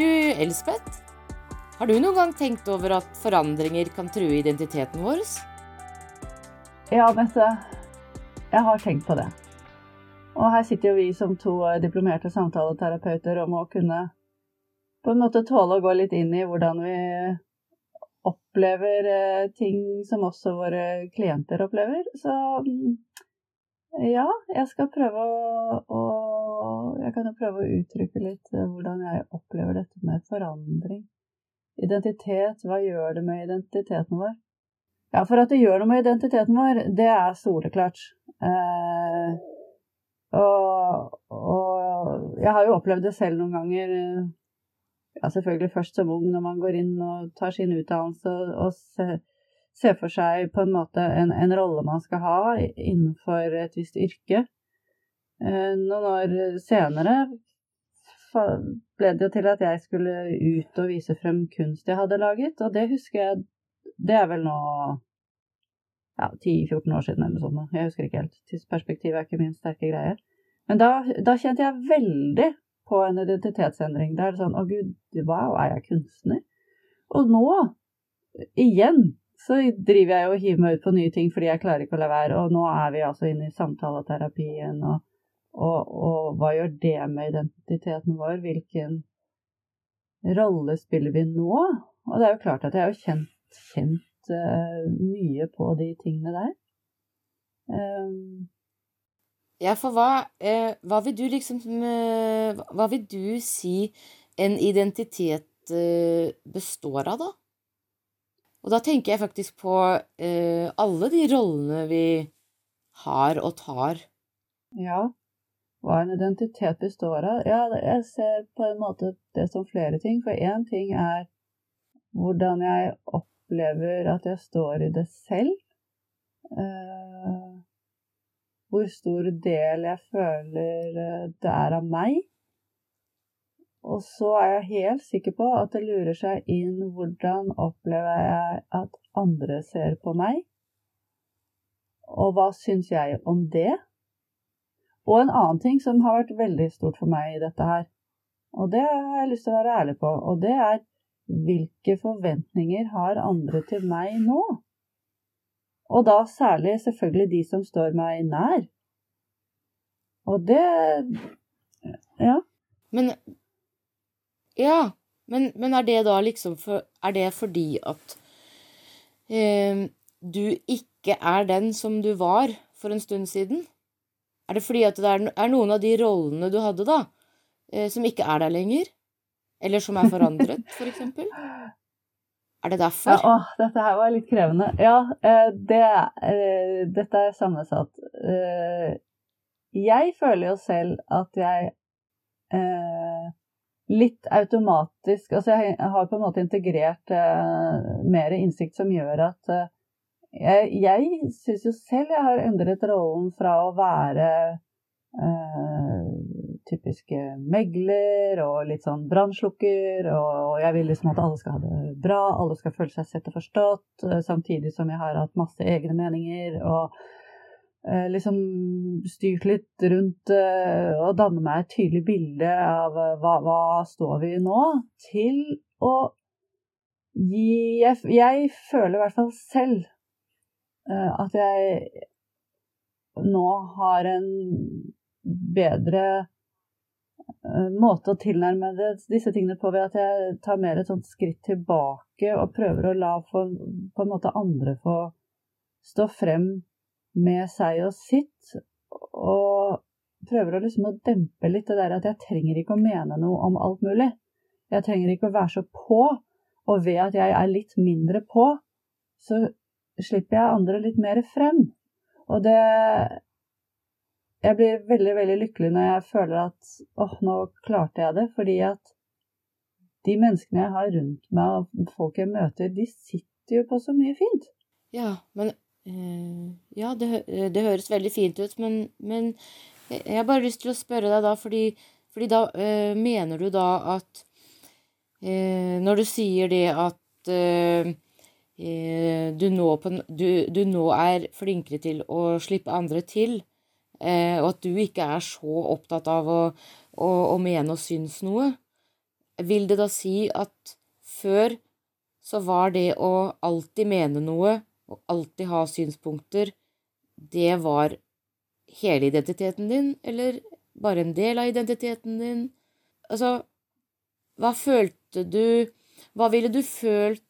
Du, Elspeth, har du noen gang tenkt over at forandringer kan true identiteten vår? Ja, Mette. Jeg har tenkt på det. Og her sitter jo vi som to diplomerte samtaleterapeuter og må kunne på en måte tåle å gå litt inn i hvordan vi opplever eh, ting som også våre klienter opplever. Så mm, ja, jeg skal prøve å, å Jeg kan jo prøve å uttrykke litt eh, hvordan jeg opplever dette med forandring. Identitet, hva gjør det med identiteten vår? Ja, for at det gjør noe med identiteten vår, det er soleklart. Eh, og, og, jeg har jo opplevd det selv noen ganger. Ja, selvfølgelig først som ung, når man går inn og tar sin utdannelse og ser, se for seg på en måte en, en, rolle man skal ha innenfor et visst yrke. Eh, noen år senere ble det jo til at jeg skulle ut og vise frem kunst jeg hadde laget, og det husker jeg Det er vel nå ja, 10-14 år siden eller noe sånt. Jeg husker ikke helt. Tidsperspektivet er ikke min sterke greie. Men da, da, kjente jeg veldig på en identitetsendring. Da er det sånn Å, gud, wow, er jeg kunstner? Og nå, igjen, så driver jeg og hiver meg ut på nye ting fordi jeg klarer ikke å la være. Og nå er vi altså inne i samtaleterapien, og, og, og hva gjør det med identiteten vår? Hvilken rolle spiller vi nå? Og det er jo klart at jeg har kjent, kjent uh, mye på de tingene der. Um, ja, for hva, eh, hva, vil du liksom Hva vil du si en identitet består av, da? Og da tenker jeg faktisk på eh, alle de rollene vi har og tar. Ja, hva en identitet består av? Ja, jeg ser på en måte det som flere ting. For én ting er hvordan jeg opplever at jeg står i det selv. Uh, hvor stor del jeg føler eh, det er av meg. Og så er jeg helt sikker på at det lurer seg inn hvordan opplever jeg at andre ser på meg? Og hva syns jeg om det? Og en annen ting som har vært veldig stort for meg i dette her, og det har jeg lyst til å være ærlig på, og det er hvilke forventninger har andre til meg nå? Og da særlig selvfølgelig de som står meg nær. Og det Ja. Men Ja, men, men er det da liksom for, Er det fordi at eh, du ikke er den som du var for en stund siden? Er det fordi at det er, er noen av de rollene du hadde, da, eh, som ikke er der lenger? Eller som er forandret, for eksempel? Er det derfor? Ja, å, dette her var litt krevende. Ja, eh, det, eh, dette er sammensatt. Jeg føler jo selv at jeg litt automatisk Altså jeg har på en måte integrert mer innsikt som gjør at jeg, jeg syns jo selv jeg har endret rollen fra å være typiske megler og litt sånn brannslukker. Og jeg vil liksom at alle skal ha det bra, alle skal føle seg sett og forstått. Eh, samtidig som jeg har hatt masse egne meninger og eh, liksom styrt litt rundt eh, og danne meg et tydelig bilde av hva, hva står vi nå, til å gi jeg, jeg føler i hvert fall selv at jeg nå har en bedre Eh, måte å tilnærme det, disse tingene på ved at jeg tar mer et sånt skritt tilbake og prøver å la for, på en måte andre få stå frem med seg og sitt. Og prøver å liksom å dempe litt det der at jeg trenger ikke å mene noe om alt mulig. Jeg trenger ikke å være så på. Og ved at jeg er litt mindre på, så slipper jeg andre litt mer frem. Og det jeg blir veldig, veldig lykkelig når jeg føler at åh, nå klarte jeg det. Fordi at de menneskene jeg har rundt meg, og folk jeg møter, de sitter jo på så mye fint. Ja, men øh, Ja, det, det, høres veldig fint ut, men, men, jeg har bare lyst til å spørre deg da, fordi, fordi da øh, mener du da at øh, Når du sier det at du nå, på, du, du nå er flinkere til å slippe andre til, Eh, og at du ikke er så opptatt av å, å, å mene og synes noe. vil det da si at før så var det å alltid mene noe og alltid ha synspunkter, det var hele identiteten din, eller bare en del av identiteten din? Altså, hva følte du Hva ville du følt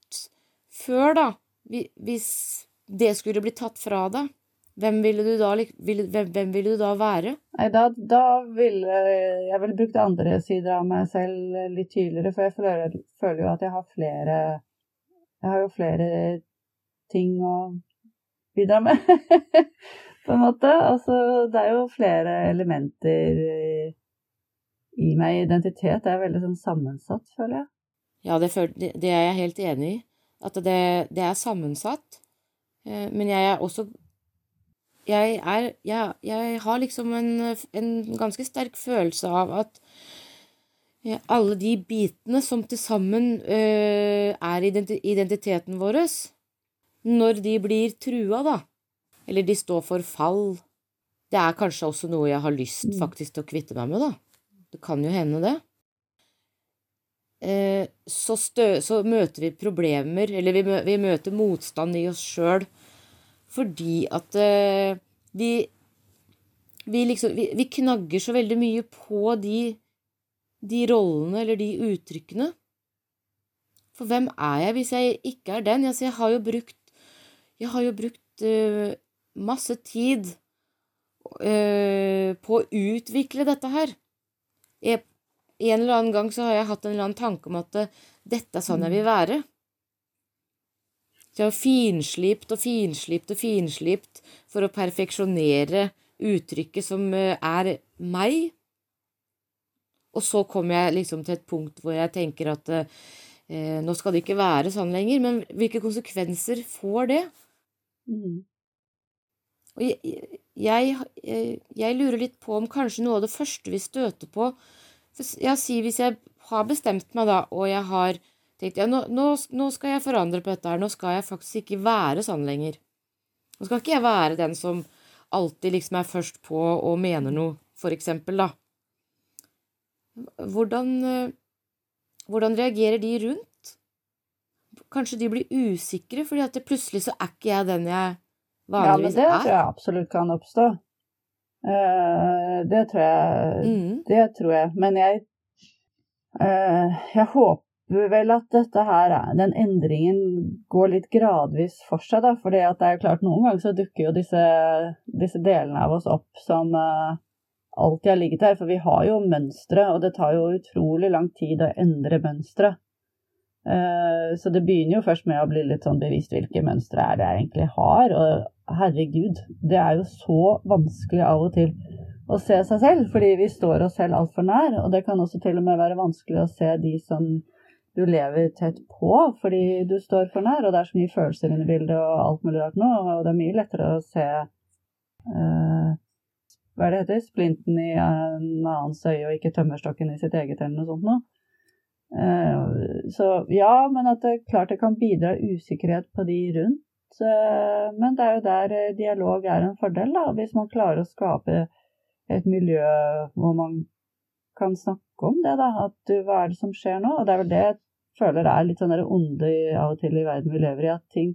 før, da, hvis det skulle bli tatt fra deg? Hvem ville du da, hvem, hvem ville du da være? Nei, da, da ville jeg vel brukt andre sider av meg selv litt tydeligere, for jeg føler, føler jo at jeg har flere Jeg har jo flere ting å bidra med, på en måte. Altså, det er jo flere elementer i meg. Identitet er veldig sånn sammensatt, føler jeg. Ja, det, det er jeg helt enig i. At det, det er sammensatt. Eh, men jeg er også jeg, er, jeg, jeg har liksom en, en, ganske sterk følelse av at eh, alle de bitene som til sammen øh, er identiteten vår, når de blir trua, da, eller de står for fall, det er kanskje også noe jeg har lyst mm. faktisk til å kvitte meg med, da. Det kan jo hende, det. Eh, så, stø, så, møter vi problemer, eller vi, vi møter motstand i oss sjøl fordi at eh, vi, vi liksom vi, vi, knagger så veldig mye på de, de rollene eller de uttrykkene. For hvem er jeg hvis jeg ikke er den? Altså, jeg har jo brukt har jo brukt uh, masse tid uh, på å utvikle dette her. Jeg, en eller annen gang så har jeg hatt en eller annen tanke om at uh, dette er sånn jeg vil være. Så jeg har finslipt og finslipt og finslipt for å perfeksjonere uttrykket som eh, er meg. Og så kommer jeg liksom til et punkt hvor jeg tenker at eh, nå skal det ikke være sånn lenger, men hvilke konsekvenser får det? Mm. Og jeg, jeg, jeg, lurer litt på om kanskje noe av det første vi støter på for jeg sier Hvis jeg har bestemt meg, da, og jeg har tenkt ja, nå, nå, nå, skal jeg forandre på dette her, nå skal jeg faktisk ikke være sånn lenger. Nå skal ikke jeg være den som alltid liksom er først på og mener noe, for eksempel, da. Hvordan, eh, hvordan reagerer de rundt? Kanskje de blir usikre, fordi at plutselig så er ikke jeg den jeg vanligvis er. Ja, men det tror jeg absolutt kan oppstå. Uh, det tror jeg mm. Det tror jeg. Men jeg uh, Jeg håper vel at dette her, den endringen går litt gradvis for seg. da, for det er jo klart Noen ganger så dukker jo disse, disse delene av oss opp som uh, alltid har ligget her. For vi har jo mønstre, og det tar jo utrolig lang tid å endre mønstre. Så det begynner jo først med å bli litt sånn bevisst hvilke mønstre er det jeg egentlig har. Og herregud, det er jo så vanskelig av og til å se seg selv, fordi vi står oss selv altfor nær. Og det kan også til og med være vanskelig å se de som du lever tett på fordi du står for nær, og det er så mye følelser i bildet og alt mulig rart nå, og det er mye lettere å se uh, hva er det heter, splinten i en annens øye og ikke tømmerstokken i sitt eget eller noe sånt noe. Uh, så ja, men at det klart det kan bidra usikkerhet på de rundt. Uh, men det er jo der dialog er en fordel, da, hvis man klarer å skape et miljø hvor man kan snakke om det, da. At du, hva er det som skjer nå? Og det er vel det jeg føler er litt sånn onde av og til i verden vi lever i, at ting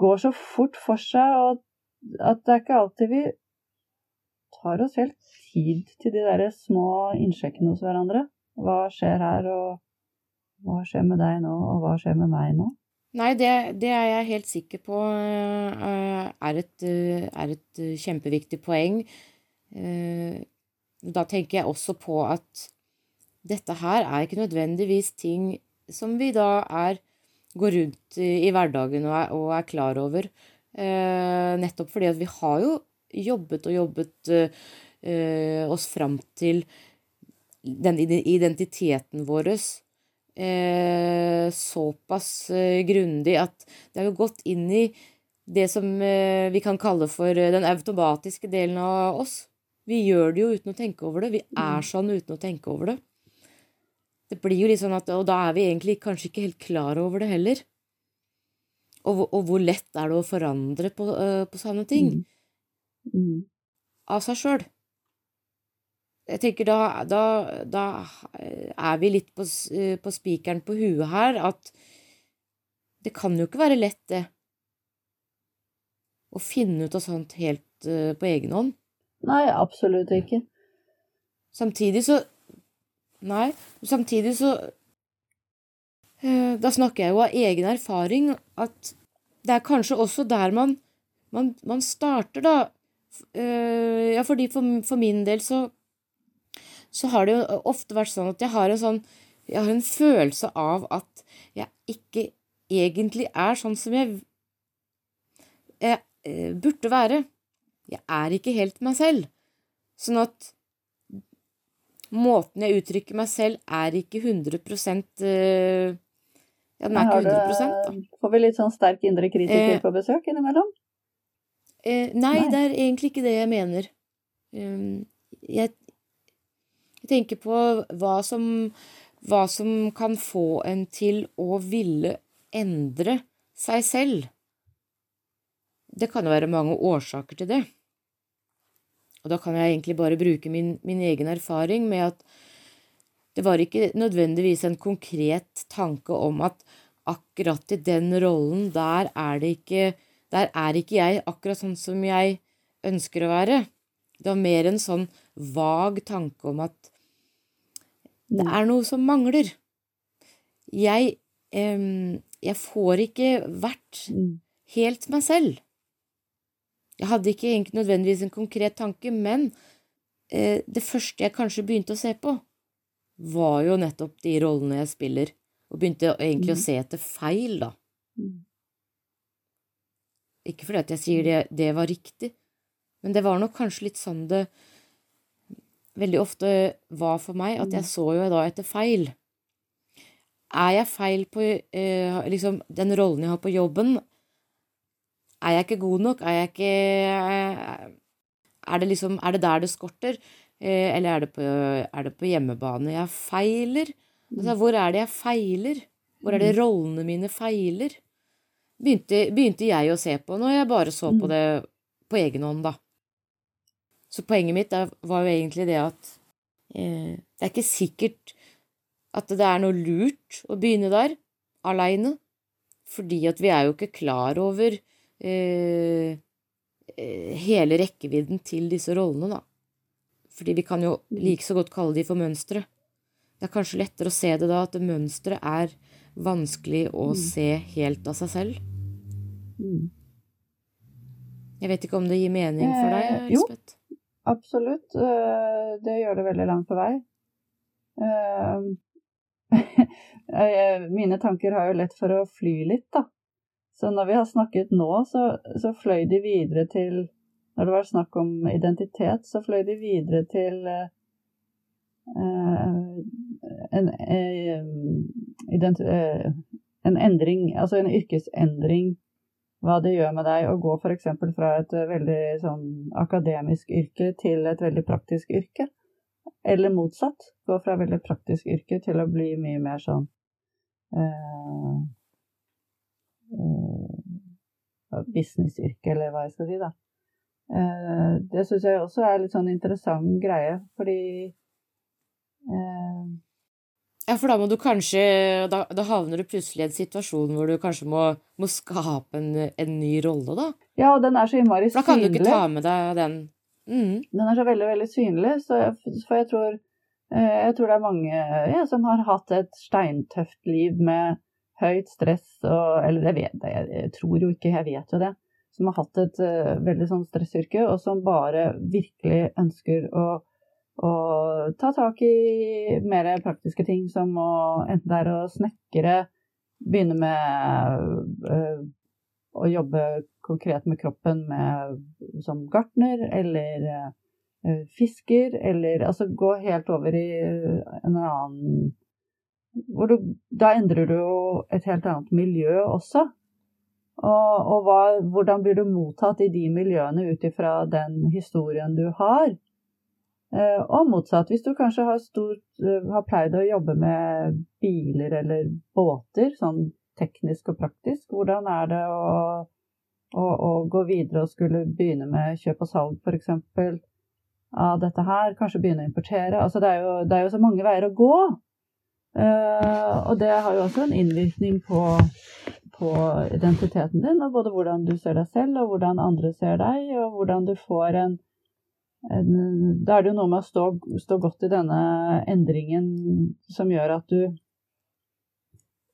går så fort for seg, og at det er ikke alltid vi tar oss helt tid til de der små innsjekkene hos hverandre. Hva skjer her, og hva skjer med deg nå, og hva skjer med meg nå? Nei, det, det er jeg helt sikker på eh, er et, eh, er et kjempeviktig poeng. Eh, da tenker jeg også på at dette her er ikke nødvendigvis ting som vi da er går rundt i, hverdagen og er, og er, klar over. Eh, nettopp fordi at vi har jo jobbet og jobbet eh, oss fram til den identiteten vår eh, såpass eh, grundig at det har jo gått inn i det som eh, vi kan kalle for den automatiske delen av oss. Vi gjør det jo uten å tenke over det. Vi er mm. sånn uten å tenke over det. Det blir jo litt sånn at Og da er vi egentlig kanskje ikke helt klar over det heller. Og, og hvor lett er det å forandre på, uh, på sånne ting? Mm. Mm. Av seg sjøl. Jeg tenker da, da, da er vi litt på, på spikeren på huet her, at det kan jo ikke være lett, det. Å finne ut av sånt helt uh, på egen hånd. Nei, absolutt ikke. Samtidig så Nei, samtidig så uh, Da snakker jeg jo av egen erfaring at det er kanskje også der man, man, man starter, da. Uh, ja, fordi for, for min del så så har det jo ofte vært sånn at jeg har en sånn Jeg har en følelse av at jeg ikke egentlig er sånn som jeg, jeg eh, burde være. Jeg er ikke helt meg selv. Sånn at måten jeg uttrykker meg selv, er ikke 100 eh, Ja, den er ikke 100 da. Får vi litt sånn sterk indre kritiker eh, på besøk innimellom? Eh, nei, nei, det er egentlig ikke det jeg mener. Um, jeg, jeg tenker på hva som, hva som kan få en til å ville endre seg selv. Det kan jo være mange årsaker til det. Og da kan jeg egentlig bare bruke min, min egen erfaring med at det var ikke nødvendigvis en konkret tanke om at akkurat i den rollen, der er ikke Der er ikke jeg akkurat sånn som jeg ønsker å være. Det var mer en sånn vag tanke om at det er noe som mangler. Jeg, eh, jeg får ikke vært mm. helt meg selv. Jeg hadde ikke egentlig nødvendigvis en konkret tanke, men eh, det første jeg kanskje begynte å se på, var jo nettopp de rollene jeg spiller, og begynte egentlig å mm. se etter feil, da. Mm. Ikke fordi at jeg sier det, det var riktig, men det var nok kanskje litt sånn det veldig ofte var for meg, at jeg mm. så jo da etter feil. Er jeg feil på eh, liksom den rollen jeg har på jobben? Er jeg ikke god nok? Er jeg ikke eh, Er det liksom Er det der det skorter? Eh, eller er det, på, er det på hjemmebane jeg feiler? Altså, mm. hvor er det jeg feiler? Hvor er det mm. rollene mine feiler? Begynte, begynte jeg å se på når jeg bare så på det på egen hånd, da. Så poenget mitt var jo egentlig det at eh, det er ikke sikkert at det er noe lurt å begynne der, aleine, fordi at vi er jo ikke klar over eh, eh, hele rekkevidden til disse rollene, da. Fordi vi kan jo like så godt kalle de for mønstre. Det er kanskje lettere å se det da, at mønsteret er vanskelig å mm. se helt av seg selv. Mm. Jeg vet ikke om det gir mening for deg, eh, Lisbeth? Absolutt. Eh, det gjør det veldig langt på vei. Eh, mine tanker har jo lett for å fly litt, da. Så når vi har snakket nå, så, så fløy de videre til Når det var snakk om identitet, så fløy de videre til en, uh, en, endring, altså en yrkesendring hva det gjør med deg å gå f.eks. fra et eh, veldig sånn akademisk yrke til et veldig praktisk yrke. Eller motsatt. Gå fra veldig praktisk yrke til å bli mye mer sånn uh, uh, Businessyrke, eller hva jeg skal si, da. Uh, det syns jeg også er litt sånn interessant greie, fordi ja, for da må du kanskje Da, da havner du plutselig i en situasjon hvor du kanskje må, må skape en, en, ny rolle, da. Ja, og den er så innmari synlig. Da kan du ikke ta med deg den. Mm. Den er så veldig, veldig synlig, så jeg, for jeg tror, eh, jeg tror det er mange ja, som har hatt et steintøft liv med høyt stress og Eller jeg vet det, jeg tror jo ikke, jeg vet jo det. Som har hatt et uh, veldig sånn stressyrke, og som bare virkelig ønsker å og ta tak i mer praktiske ting som å enten det er å snekre, begynne med øh, å jobbe konkret med kroppen med, som gartner, eller øh, fisker, eller altså gå helt over i en annen hvor du, Da endrer du jo et helt annet miljø også. Og, og hva, hvordan blir du mottatt i de miljøene ut ifra den historien du har? Eh, og motsatt, hvis du kanskje har, stort, eh, har pleid å jobbe med biler eller båter, sånn teknisk og praktisk, hvordan er det å, å, å gå videre og skulle begynne med kjøp og salg f.eks.? av dette her, kanskje begynne å importere. Altså det er jo, det er jo så mange veier å gå. Uh, og det har jo også en innvirkning på, på, identiteten din, og både hvordan du ser deg selv, og hvordan andre ser deg, og hvordan du får en, Da er det jo noe med å stå, stå, godt i denne endringen som gjør at du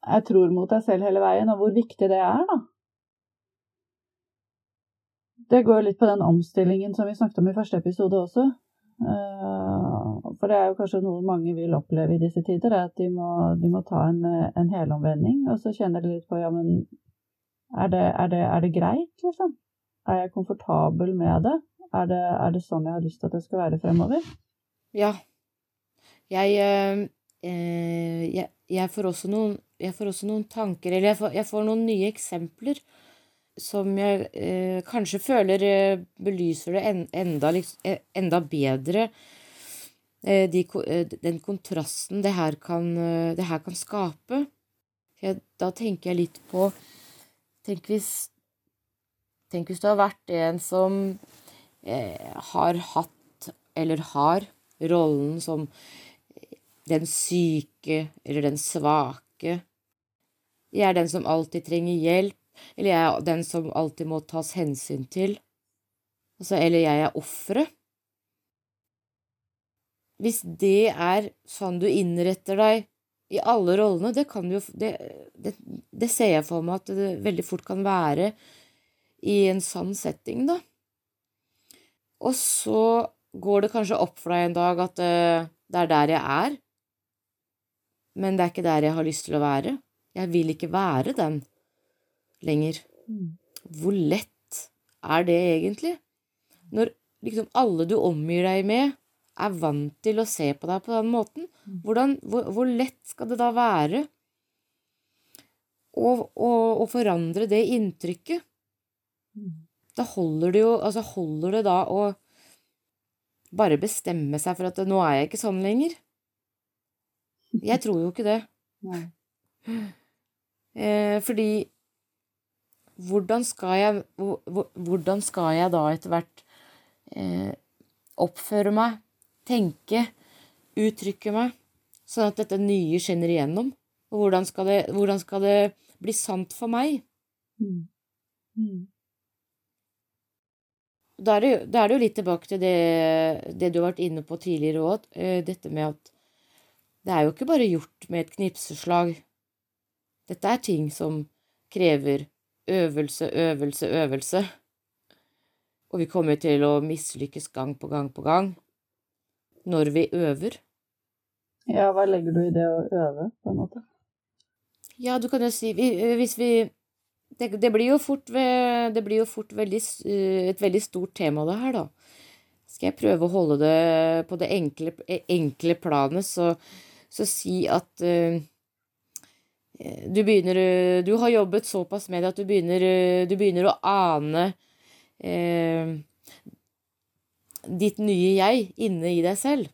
er tror mot deg selv hele veien, og hvor viktig det er, da. Det går litt på den omstillingen som vi snakket om i første episode også. Eh, for det er jo kanskje noe mange vil oppleve i disse tider, at de må, de må ta en, en helomvending. Og så kjenner de litt på ja, men er det, er det, er det greit, liksom? Er jeg komfortabel med det? Er, det? er det sånn jeg har lyst til at det skal være fremover? Ja. Jeg, eh, jeg, jeg, får noen, jeg, får også noen, tanker, eller jeg får, får noen nye eksempler som jeg eh, kanskje føler eh, belyser det en, enda, liksom, eh, enda, bedre. Eh, de, eh, den kontrasten det her kan, eh, det her kan skape. Da tenker jeg litt på Tenk hvis, tenk hvis du har vært en som har hatt, eller har, rollen som den syke eller den svake. Jeg er den som alltid trenger hjelp eller jeg er den som alltid må tas hensyn til. Altså, eller jeg er offeret. Hvis det er sånn du innretter deg i alle rollene, det kan jo det, det, det, ser jeg for meg at det veldig fort kan være i en sånn setting, da. Og så går det kanskje opp for deg en dag at det, eh, det er der jeg er, men det er ikke der jeg har lyst til å være. Jeg vil ikke være den lenger. Mm. Hvor lett er det egentlig? Når liksom alle du omgir deg med, er vant til å se på deg på den måten, mm. hvordan, hvor, hvor, lett skal det da være å, å, å forandre det inntrykket? Da holder det jo Altså, holder det da å bare bestemme seg for at nå er jeg ikke sånn lenger? Jeg tror jo ikke det. Eh, fordi hvordan skal jeg, hvordan skal jeg da etter hvert eh, oppføre meg, tenke, uttrykke meg, sånn at dette nye skinner igjennom? Og hvordan skal det, hvordan skal det bli sant for meg? Mm. Mm. Da, er det, da er det jo litt tilbake til det, det, du har vært inne på tidligere òg, eh, dette med at det er jo ikke bare gjort med et knipseslag. Dette er ting som krever øvelse, øvelse, øvelse. Og vi kommer til å mislykkes gang på gang på gang når vi øver. Ja, hva legger du i det å øve, på en måte? Ja, du kan jo si Hvis vi Det, det blir fort, det blir jo fort veldig, et veldig stort tema, det her, da. Skal jeg prøve å holde det på det enkle, enkle planet, så, så si at uh, du begynner eh, Du har jobbet såpass med det at du begynner, eh, du begynner å ane uh, ditt nye jeg inne i deg selv.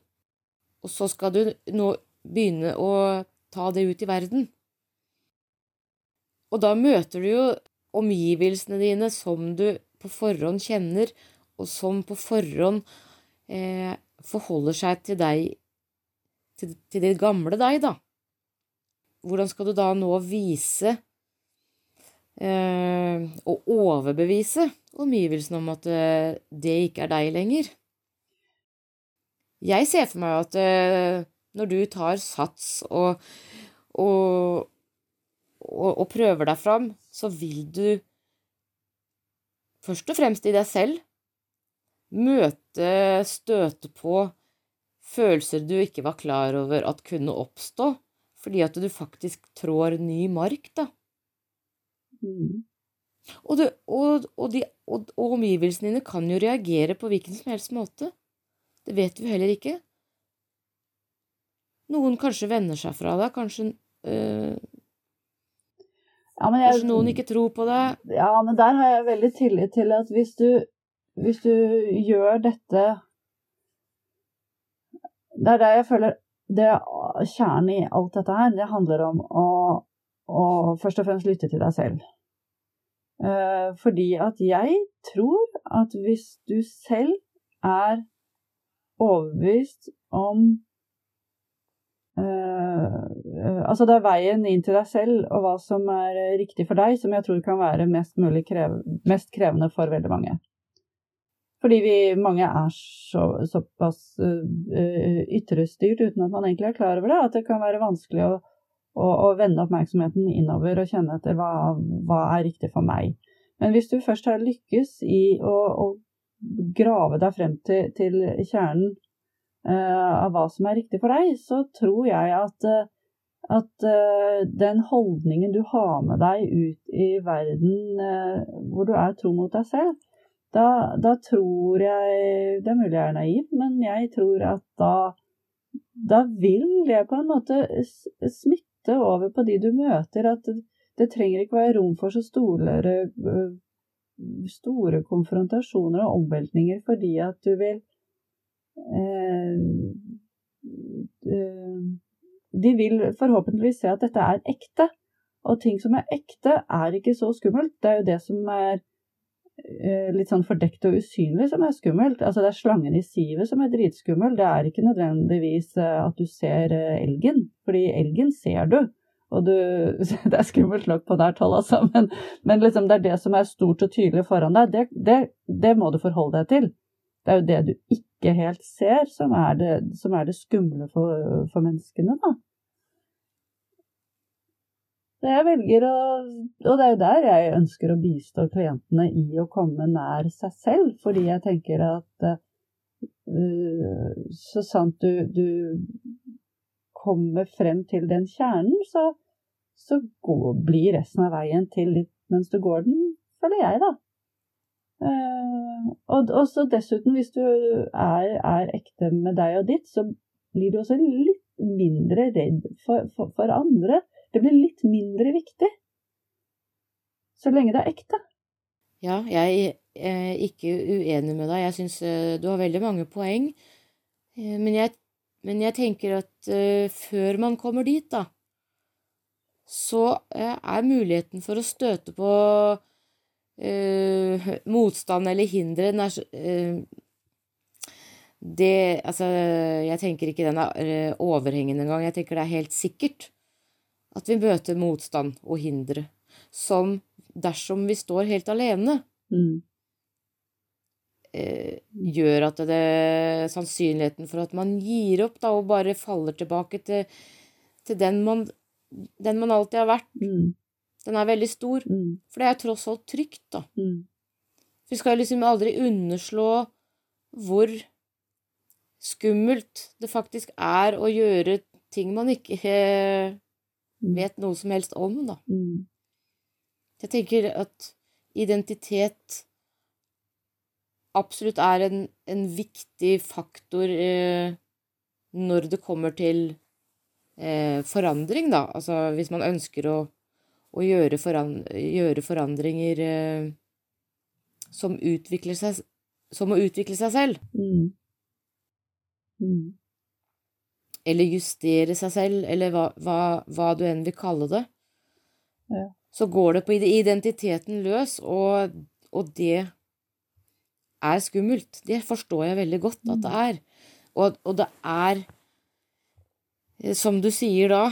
Og så skal du nå begynne å ta det ut i verden. Og da møter du jo omgivelsene dine som du på forhånd kjenner, og som på forhånd eh, forholder seg til deg, til, til det gamle deg, da hvordan skal du da nå vise eh, og overbevise omgivelsene om at eh, det ikke er deg lenger? Jeg ser for meg at eh, når du tar sats og, og, og, og prøver deg fram, så vil du først og fremst i deg selv møte, støte på følelser du ikke var klar over at kunne oppstå, fordi at du faktisk trår ny mark, da. Mm. Og, du, og, og, de, og, omgivelsene dine kan jo reagere på hvilken som helst måte. Det vet vi heller ikke. Noen kanskje vender seg fra deg, kanskje øh, ja, jeg, Kanskje noen ikke tror på det. Ja, men der har jeg veldig tillit til at hvis du, hvis du gjør dette Det er der jeg føler det kjernen i alt dette her, det handler om å, å først og fremst lytte til deg selv. Eh, fordi at jeg tror at hvis du selv er overbevist om Altså, det er veien inn til deg selv og hva som er riktig for deg, som jeg tror kan være mest mulig krev, mest krevende for veldig mange. Fordi vi mange er så, såpass uh, ytrestyrt uten at man egentlig er klar over det, at det kan være vanskelig å, å, å vende oppmerksomheten innover og kjenne etter hva, hva er riktig for meg. Men hvis du først har lykkes i å, å grave deg frem til, til kjernen uh, av hva som er riktig for deg, så tror jeg at, uh, at uh, den holdningen du har med deg ut i verden hvor du er tro mot deg selv, da, da, tror jeg Det er mulig jeg er naiv, men jeg tror at da, da vil det på en måte smitte over på de du møter. At det trenger ikke være rom for så store, store konfrontasjoner og omveltninger fordi at du vil eh, eh, De vil forhåpentligvis se at dette er ekte. Og ting som er ekte, er ikke så skummelt. Det er jo det som er eh, litt sånn fordekt og usynlig som er skummelt. Altså det er slangen i sivet som er dritskummel. Det er ikke nødvendigvis at du ser elgen, fordi elgen ser du. Og du, det er skummelt nok på nært hold, altså, men, men liksom det er det som er stort og tydelig foran deg, det, det, det, må du forholde deg til. Det er jo det du ikke helt ser, som er det, som er det skumle for, for, menneskene, da. Jeg velger å Og det er jo der jeg ønsker å bistå klientene i å komme nær seg selv, fordi jeg tenker at uh, så sant du, du kommer frem til den kjernen, så, så går, blir resten av veien til litt mens du går den, føler jeg, da. Uh, og, så dessuten, hvis du er, er, ekte med deg og ditt, så blir du også litt mindre redd for, for, for andre. Det blir litt mindre viktig. Så lenge det er ekte. Ja, jeg er ikke uenig med deg. Jeg syns eh, du har veldig mange poeng. Eh, men jeg men jeg tenker at uh, før man kommer dit, da, så uh, er muligheten for å støte på uh, motstand eller hindre det Altså, jeg tenker ikke den er overhengende engang. Jeg tenker det er helt sikkert at vi møter motstand og hindre som dersom vi står helt alene. Mm eh, gjør at det sannsynligheten for at man gir opp da, og bare faller tilbake til, til den, man, den, man, alltid har vært, mm. den er veldig stor. Mm. For det er tross alt trygt, da. Mm. Vi skal liksom aldri underslå hvor skummelt det faktisk er å gjøre ting man ikke vet noe som helst om, da. Mm. Jeg tenker at identitet absolutt er en, en viktig faktor eh, når det kommer til eh, forandring, da. Altså hvis man ønsker å, å gjøre, forand gjøre, forandringer eh, som utvikler seg Som å utvikle seg selv. Mm. Mm. Eller justere seg selv, eller hva, hva, hva, du enn vil kalle det. Ja. Så går det på identiteten løs, og, og det er skummelt. Det forstår jeg veldig godt at det er. Og, og det er, eh, som du sier da,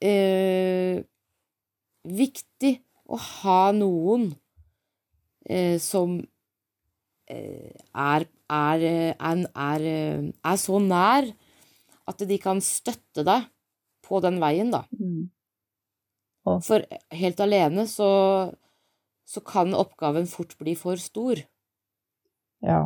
eh, viktig å ha noen eh, som eh, er, er, er, er, så nær at de kan støtte deg på den veien, da. Mm. For helt alene så så kan oppgaven fort bli for stor. Ja,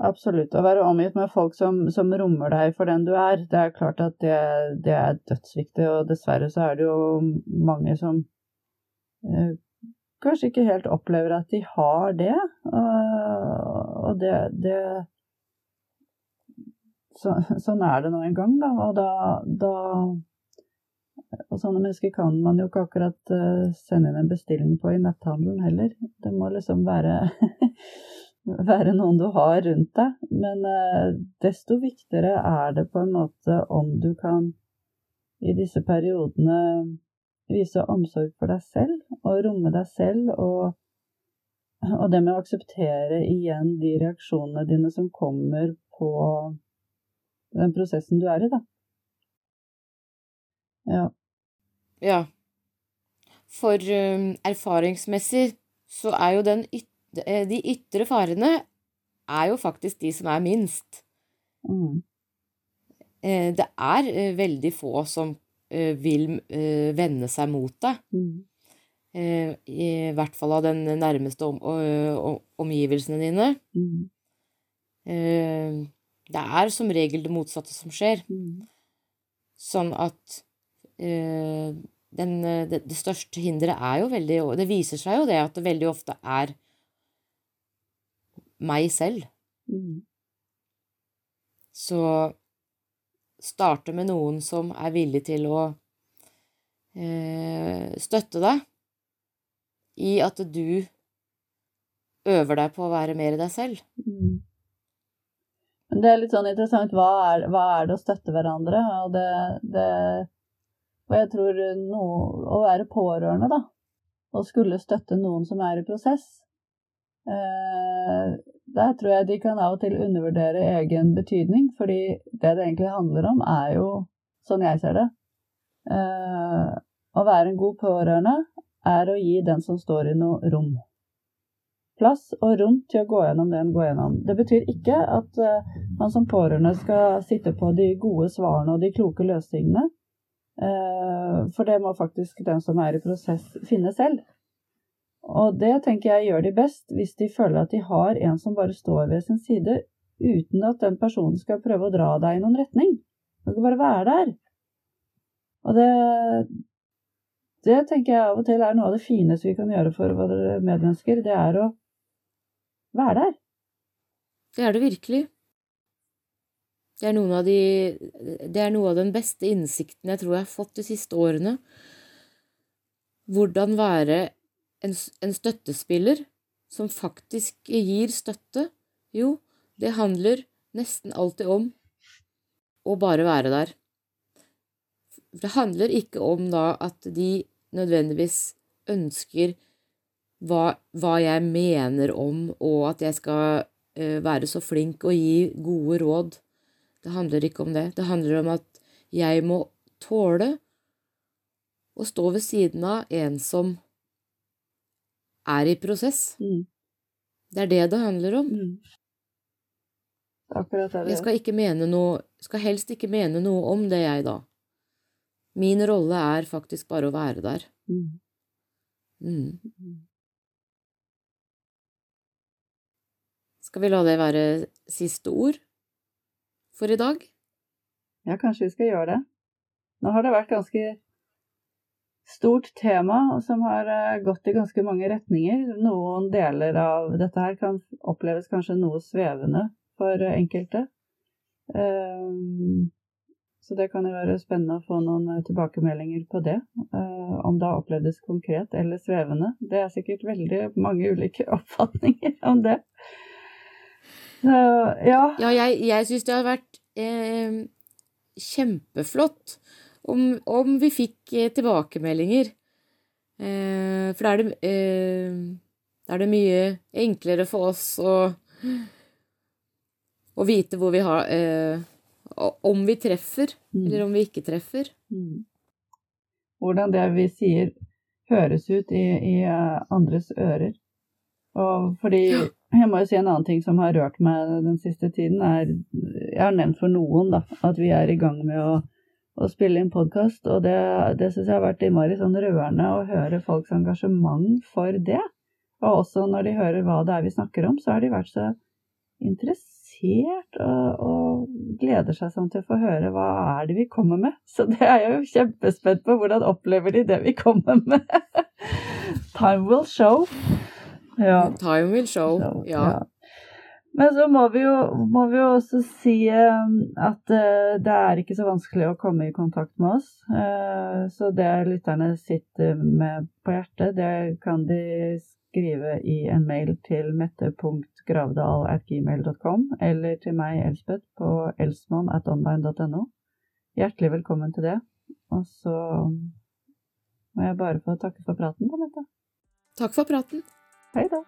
absolutt. Å være omgitt med folk som, som, rommer deg for den du er, det er klart at det, det er dødsviktig, og dessverre så er det jo mange som eh, kanskje ikke helt opplever at de har det, og, det, det så, Sånn er det nå en gang, da, og da, da og sånne mennesker kan man jo ikke akkurat uh, sende inn en bestilling på i netthandelen heller. Det må liksom være, være noen du har rundt deg. Men uh, desto viktigere er det på en måte om du kan i disse periodene vise omsorg for deg selv og romme deg selv og og det med å akseptere igjen de reaksjonene dine som kommer på den prosessen du er i, da. Ja. Ja. For um, erfaringsmessig så er jo den yt eh, de ytre farene er jo faktisk de som er minst. Mm. Eh, det er eh, veldig få som vil vende seg mot deg. Mm. Eh, I hvert fall av den nærmeste om, om, omgivelsene dine. Mm. Eh, det er som regel det motsatte som skjer. Mm. Sånn at den, det, det største hinderet er jo veldig Og det viser seg jo det at det veldig ofte er meg selv. Mm. Så starte med noen som er villig til å eh, støtte deg i at du øver deg på å være mer deg selv. Mm. Det er litt sånn interessant. Hva er, hva er det å støtte hverandre? Og, det, det, og jeg tror noe, å være pårørende, da, og skulle støtte noen som er i prosess, eh, der tror jeg de kan av og til undervurdere egen betydning. Fordi det det egentlig handler om, er jo, sånn jeg ser det, eh, å være en god pårørende er å gi den som står i noe rom plass og rom til å gå gjennom det en går gjennom. Det betyr ikke at uh, man som pårørende skal sitte på de gode svarene og de kloke løsningene, uh, for det må faktisk den som er i prosess, finne selv. Og det tenker jeg gjør de best hvis de føler at de har en som bare står ved sin side, uten at den personen skal prøve å dra deg i noen retning. Du skal bare være der. Og det, det tenker jeg av og til er noe av det fineste vi kan gjøre for våre medmennesker. Det er å være der. Det er det virkelig. Det er, noen av de, det er noe av den beste innsikten jeg tror jeg har fått de siste årene. Hvordan være en, en støttespiller som faktisk gir støtte. Jo, det handler nesten alltid om å bare være der. Det handler ikke om da at de nødvendigvis ønsker hva, hva, jeg mener om, og at jeg skal uh, være så flink og gi gode råd. Det handler ikke om det. Det handler om at jeg må tåle å stå ved siden av en som er i prosess. Mm. Det er det det handler om. Mm. Akkurat det. Jeg skal, ikke mene noe, skal helst ikke mene noe om det, jeg, da. Min rolle er faktisk bare å være der. Mm. Mm. Skal vi la det være siste ord for i dag? Ja, kanskje vi skal gjøre det. Nå har det vært ganske stort tema som har eh, gått i ganske mange retninger. Noen deler av dette her kan oppleves kanskje noe svevende for enkelte. Um, så det kan jo være spennende å få noen eh, tilbakemeldinger på det. Uh, om det har opplevdes konkret eller svevende. Det er sikkert veldig mange ulike oppfatninger om det. Uh, ja. ja, jeg, jeg syns det har vært eh, kjempeflott om, om, vi fikk eh, tilbakemeldinger. Eh, for da er, det, eh, da er det mye enklere for oss å, å vite hvor vi har eh, Om vi treffer, mm. eller om vi ikke treffer. Mm. Hvordan det vi sier, høres ut i, i eh, andres ører. Og fordi jeg må jo si en annen ting som har rørt meg den siste tiden, er Jeg har nevnt for noen da, at vi er i gang med å, å spille inn podkast, og det, det syns jeg har vært innmari sånn rørende å høre folks engasjement for det. Og også når de hører hva det er vi snakker om, så har de vært så interessert og, og gleder seg sånn til å få høre hva er det vi kommer med. Så det er jeg jo kjempespent på. Hvordan opplever de det vi kommer med? Time will show. Ja. Time will show. Ja. ja. Men så må vi, jo, må vi jo også si um, at uh, det er ikke så vanskelig å komme i kontakt med oss. Uh, så det lytterne sitter med på hjertet, det kan de skrive i en mail til mette.gravdal.gmail.com eller til meg, Elspeth, på elsmon.online.no. Hjertelig velkommen til det. Og så må jeg bare få takke for praten, da, Mette. Takk for praten. Hei da.